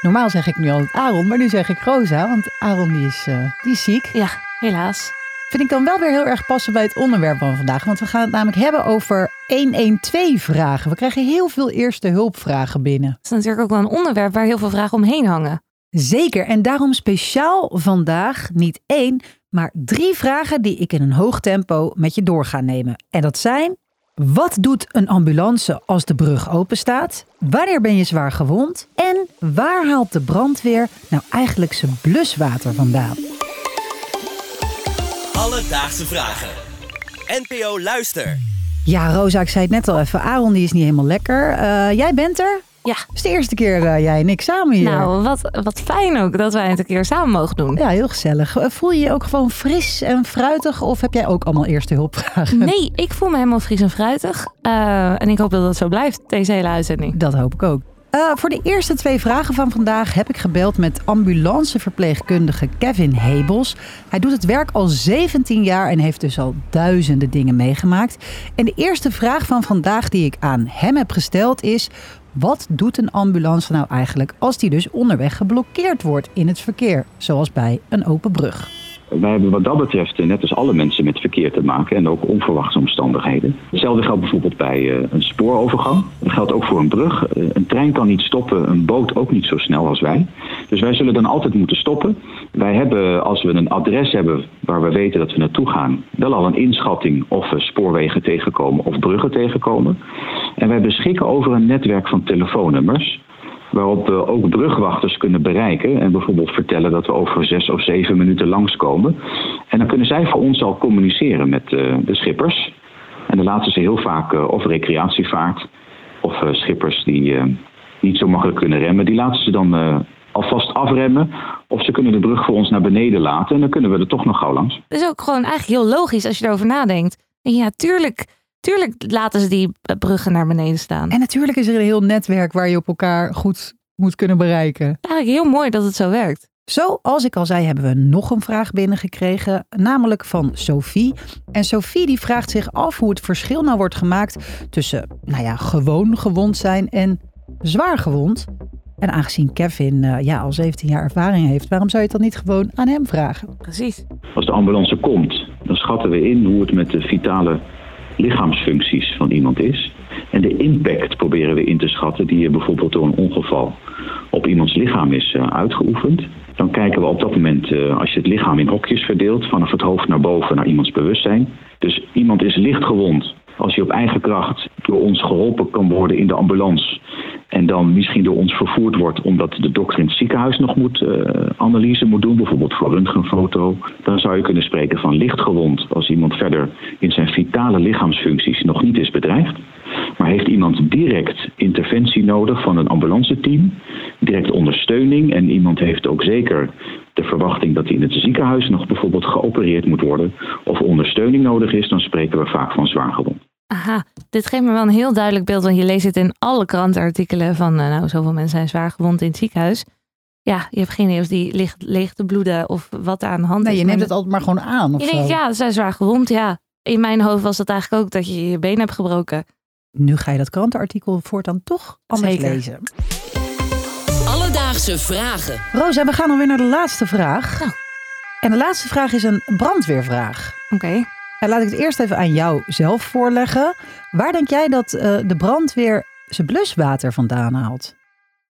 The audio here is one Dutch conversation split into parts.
Normaal zeg ik nu altijd Aaron, maar nu zeg ik Rosa, want Aaron die is, eh, die is ziek. Ja, helaas. Vind ik dan wel weer heel erg passen bij het onderwerp van vandaag. Want we gaan het namelijk hebben over 112-vragen. We krijgen heel veel eerste hulpvragen binnen. Dat is natuurlijk ook wel een onderwerp waar heel veel vragen omheen hangen. Zeker, en daarom speciaal vandaag niet één, maar drie vragen die ik in een hoog tempo met je door ga nemen. En dat zijn: wat doet een ambulance als de brug open staat? Wanneer ben je zwaar gewond? En waar haalt de brandweer nou eigenlijk zijn bluswater vandaan? Alledaagse vragen. NPO Luister. Ja, Rosa, ik zei het net al even. Aaron die is niet helemaal lekker. Eh, jij bent er? Ja. Het is de eerste keer eh, jij en ik samen hier. Nou, wat, wat fijn ook dat wij het een keer samen mogen doen. Ja, heel gezellig. Eh, Voel je je ook gewoon fris en fruitig? Of heb jij ook allemaal eerste hulpvragen? Nee, ik voel me helemaal fris en fruitig. Eh, en ik hoop dat dat zo blijft, deze hele uitzending. Dat hoop ik ook. Voor de eerste twee vragen van vandaag heb ik gebeld met ambulanceverpleegkundige Kevin Hebels. Hij doet het werk al 17 jaar en heeft dus al duizenden dingen meegemaakt. En de eerste vraag van vandaag die ik aan hem heb gesteld is: wat doet een ambulance nou eigenlijk als die dus onderweg geblokkeerd wordt in het verkeer, zoals bij een open brug? Wij hebben wat dat betreft, eh, net als alle mensen, met verkeer te maken en ook onverwachte omstandigheden. Hetzelfde geldt bijvoorbeeld bij eh, een spoorovergang. Dat geldt ook voor een brug. Eh, Een trein kan niet stoppen, een boot ook niet zo snel als wij. Dus wij zullen dan altijd moeten stoppen. Wij hebben, als we een adres hebben waar we weten dat we naartoe gaan, wel al een inschatting of we spoorwegen tegenkomen of bruggen tegenkomen. En wij beschikken over een netwerk van telefoonnummers waarop we ook brugwachters kunnen bereiken en bijvoorbeeld vertellen dat we over zes of zeven minuten langskomen. En dan kunnen zij voor ons al communiceren met eh, de schippers. En dan laten ze heel vaak eh, of recreatievaart of eh, schippers die niet zo makkelijk kunnen remmen, die laten ze dan alvast afremmen. Of ze kunnen de brug voor ons naar beneden laten en dan kunnen we er toch nog gauw langs. Het is ook gewoon eigenlijk heel logisch als je erover nadenkt. En ja, tuurlijk, tuurlijk laten ze die bruggen naar beneden staan. En natuurlijk is er een heel netwerk waar je op elkaar goed moet kunnen bereiken. Eigenlijk heel mooi dat het zo werkt. Zoals ik al zei, hebben we nog een vraag binnengekregen, namelijk van Sophie. En Sophie die vraagt zich af hoe het verschil nou wordt gemaakt tussen, nou ja, gewoon gewond zijn en zwaar gewond. En aangezien Kevin eh, ja, al 17 jaar ervaring heeft, waarom zou je het dan niet gewoon aan hem vragen? Precies. Als de ambulance komt, dan schatten we in hoe het met de vitale lichaamsfuncties van iemand is. En de impact proberen we in te schatten die er bijvoorbeeld door een ongeval op iemands lichaam is eh, uitgeoefend. Dan kijken we op dat moment, eh, als je het lichaam in hokjes verdeelt, vanaf het hoofd naar boven naar iemands bewustzijn. Dus iemand is licht gewond. Als hij op eigen kracht door ons geholpen kan worden in de ambulance. En dan misschien door ons vervoerd wordt omdat de dokter in het ziekenhuis nog moet eh, analyse moet doen, bijvoorbeeld voor röntgenfoto. Dan zou je kunnen spreken van lichtgewond als iemand verder in zijn vitale lichaamsfuncties nog niet is bedreigd. Maar heeft iemand direct interventie nodig van een ambulanceteam, direct ondersteuning en iemand heeft ook zeker de verwachting dat hij in het ziekenhuis nog bijvoorbeeld geopereerd moet worden of ondersteuning nodig is, dan spreken we vaak van zwaar gewond. Aha, dit geeft me wel een heel duidelijk beeld, want je leest het in alle krantenartikelen van, eh, nou, zoveel mensen zijn zwaar gewond in het ziekenhuis. Ja, je hebt geen idee of die ligt leeg te bloeden of wat er aan de hand Nee, is. je neemt het altijd maar gewoon aan. Of je denkt, ja, ze zijn zwaar gewond, ja. In mijn hoofd was dat eigenlijk ook dat je je been hebt gebroken. Nu ga je dat krantenartikel voortaan toch anders Zeker. lezen. Alledaagse vragen. Rosa, we gaan alweer naar de laatste vraag. Nou. En de laatste vraag is een brandweervraag. Oké. En laat ik het eerst even aan jou zelf voorleggen. Waar denk jij dat eh, de brandweer zijn bluswater vandaan haalt?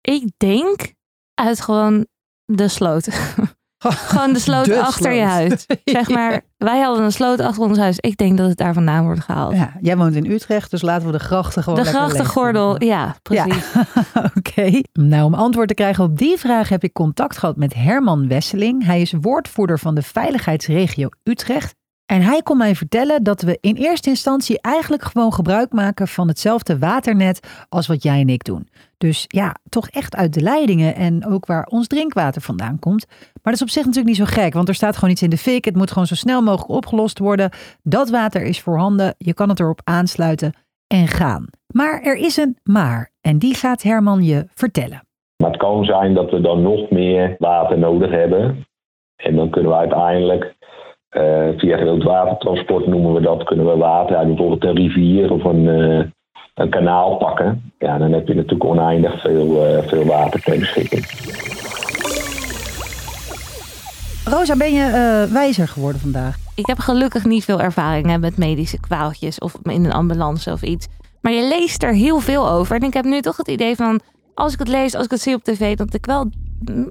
Ik denk uit gewoon de sloot. gewoon de sloot De achter je huis. Zeg maar, wij hadden een sloot achter ons huis. Ik denk dat het daar vandaan wordt gehaald. Ja, jij woont in Utrecht, dus laten we de grachten gewoon de grachtengordel, ja, precies. Oké. Nou, om antwoord te krijgen op die vraag heb ik contact gehad met Herman Wesseling. Hij is woordvoerder van de veiligheidsregio Utrecht. En hij kon mij vertellen dat we in eerste instantie eigenlijk gewoon gebruik maken van hetzelfde waternet als wat jij en ik doen. Dus ja, toch echt uit de leidingen en ook waar ons drinkwater vandaan komt. Maar dat is op zich natuurlijk niet zo gek, want er staat gewoon iets in de fik. Het moet gewoon zo snel mogelijk opgelost worden. Dat water is voorhanden, je kan het erop aansluiten en gaan. Maar er is een maar en die gaat Herman je vertellen. Maar het kan zijn dat we dan nog meer water nodig hebben. En dan kunnen we uiteindelijk eh, via groot watertransport noemen we dat, kunnen we water uit bijvoorbeeld een rivier of een, eh, een kanaal pakken, ja, dan heb je natuurlijk oneindig veel, eh, veel water ter beschikking. Rosa, ben je eh, wijzer geworden vandaag? Ik heb gelukkig niet veel ervaring hè, met medische kwaaltjes of in een ambulance of iets. Maar je leest er heel veel over. En ik heb nu toch het idee van, als ik het lees, als ik het zie op tv, dat ik wel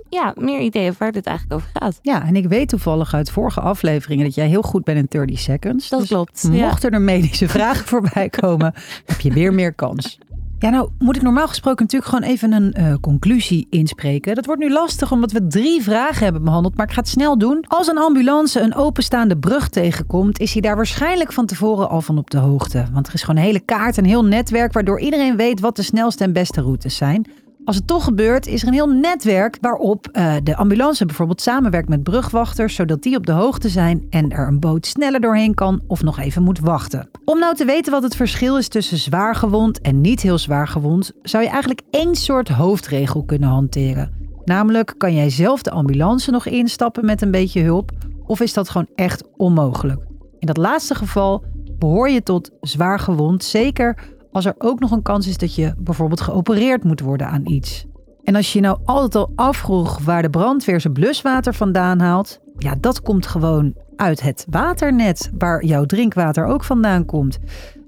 ja, meer idee heb waar dit eigenlijk over gaat. Ja, en ik weet toevallig uit vorige afleveringen dat jij heel goed bent in 30 seconds. Dat Dus klopt. Ja. Mochten er medische vragen voorbij komen, heb je weer meer kans. Ja, nou moet ik normaal gesproken natuurlijk gewoon even een eh, conclusie inspreken. Dat wordt nu lastig omdat we drie vragen hebben behandeld, maar ik ga het snel doen. Als een ambulance een openstaande brug tegenkomt, is hij daar waarschijnlijk van tevoren al van op de hoogte. Want er is gewoon een hele kaart, een heel netwerk waardoor iedereen weet wat de snelste en beste routes zijn. Als het toch gebeurt, is er een heel netwerk waarop eh, de ambulance bijvoorbeeld samenwerkt met brugwachters, zodat die op de hoogte zijn en er een boot sneller doorheen kan of nog even moet wachten. Om nou te weten wat het verschil is tussen zwaar gewond en niet heel zwaar gewond, zou je eigenlijk één soort hoofdregel kunnen hanteren. Namelijk, kan jij zelf de ambulance nog instappen met een beetje hulp, of is dat gewoon echt onmogelijk? In dat laatste geval behoor je tot zwaar gewond, zeker als er ook nog een kans is dat je bijvoorbeeld geopereerd moet worden aan iets. En als je nou altijd al afvroeg waar de brandweer zijn bluswater vandaan haalt, ja, dat komt gewoon uit het waternet waar jouw drinkwater ook vandaan komt.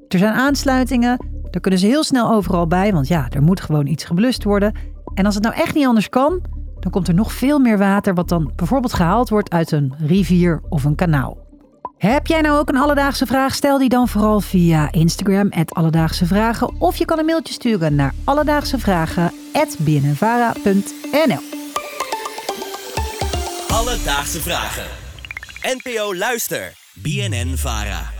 Er zijn aansluitingen, daar kunnen ze heel snel overal bij, want ja, er moet gewoon iets geblust worden. En als het nou echt niet anders kan, dan komt er nog veel meer water wat dan bijvoorbeeld gehaald wordt uit een rivier of een kanaal. Heb jij nou ook een alledaagse vraag? Stel die dan vooral via Instagram, Alledaagse Vragen. Of je kan een mailtje sturen naar alledaagsevragen.bnnvara.nl Alledaagse vragen. NPO Luister. BNN Vara.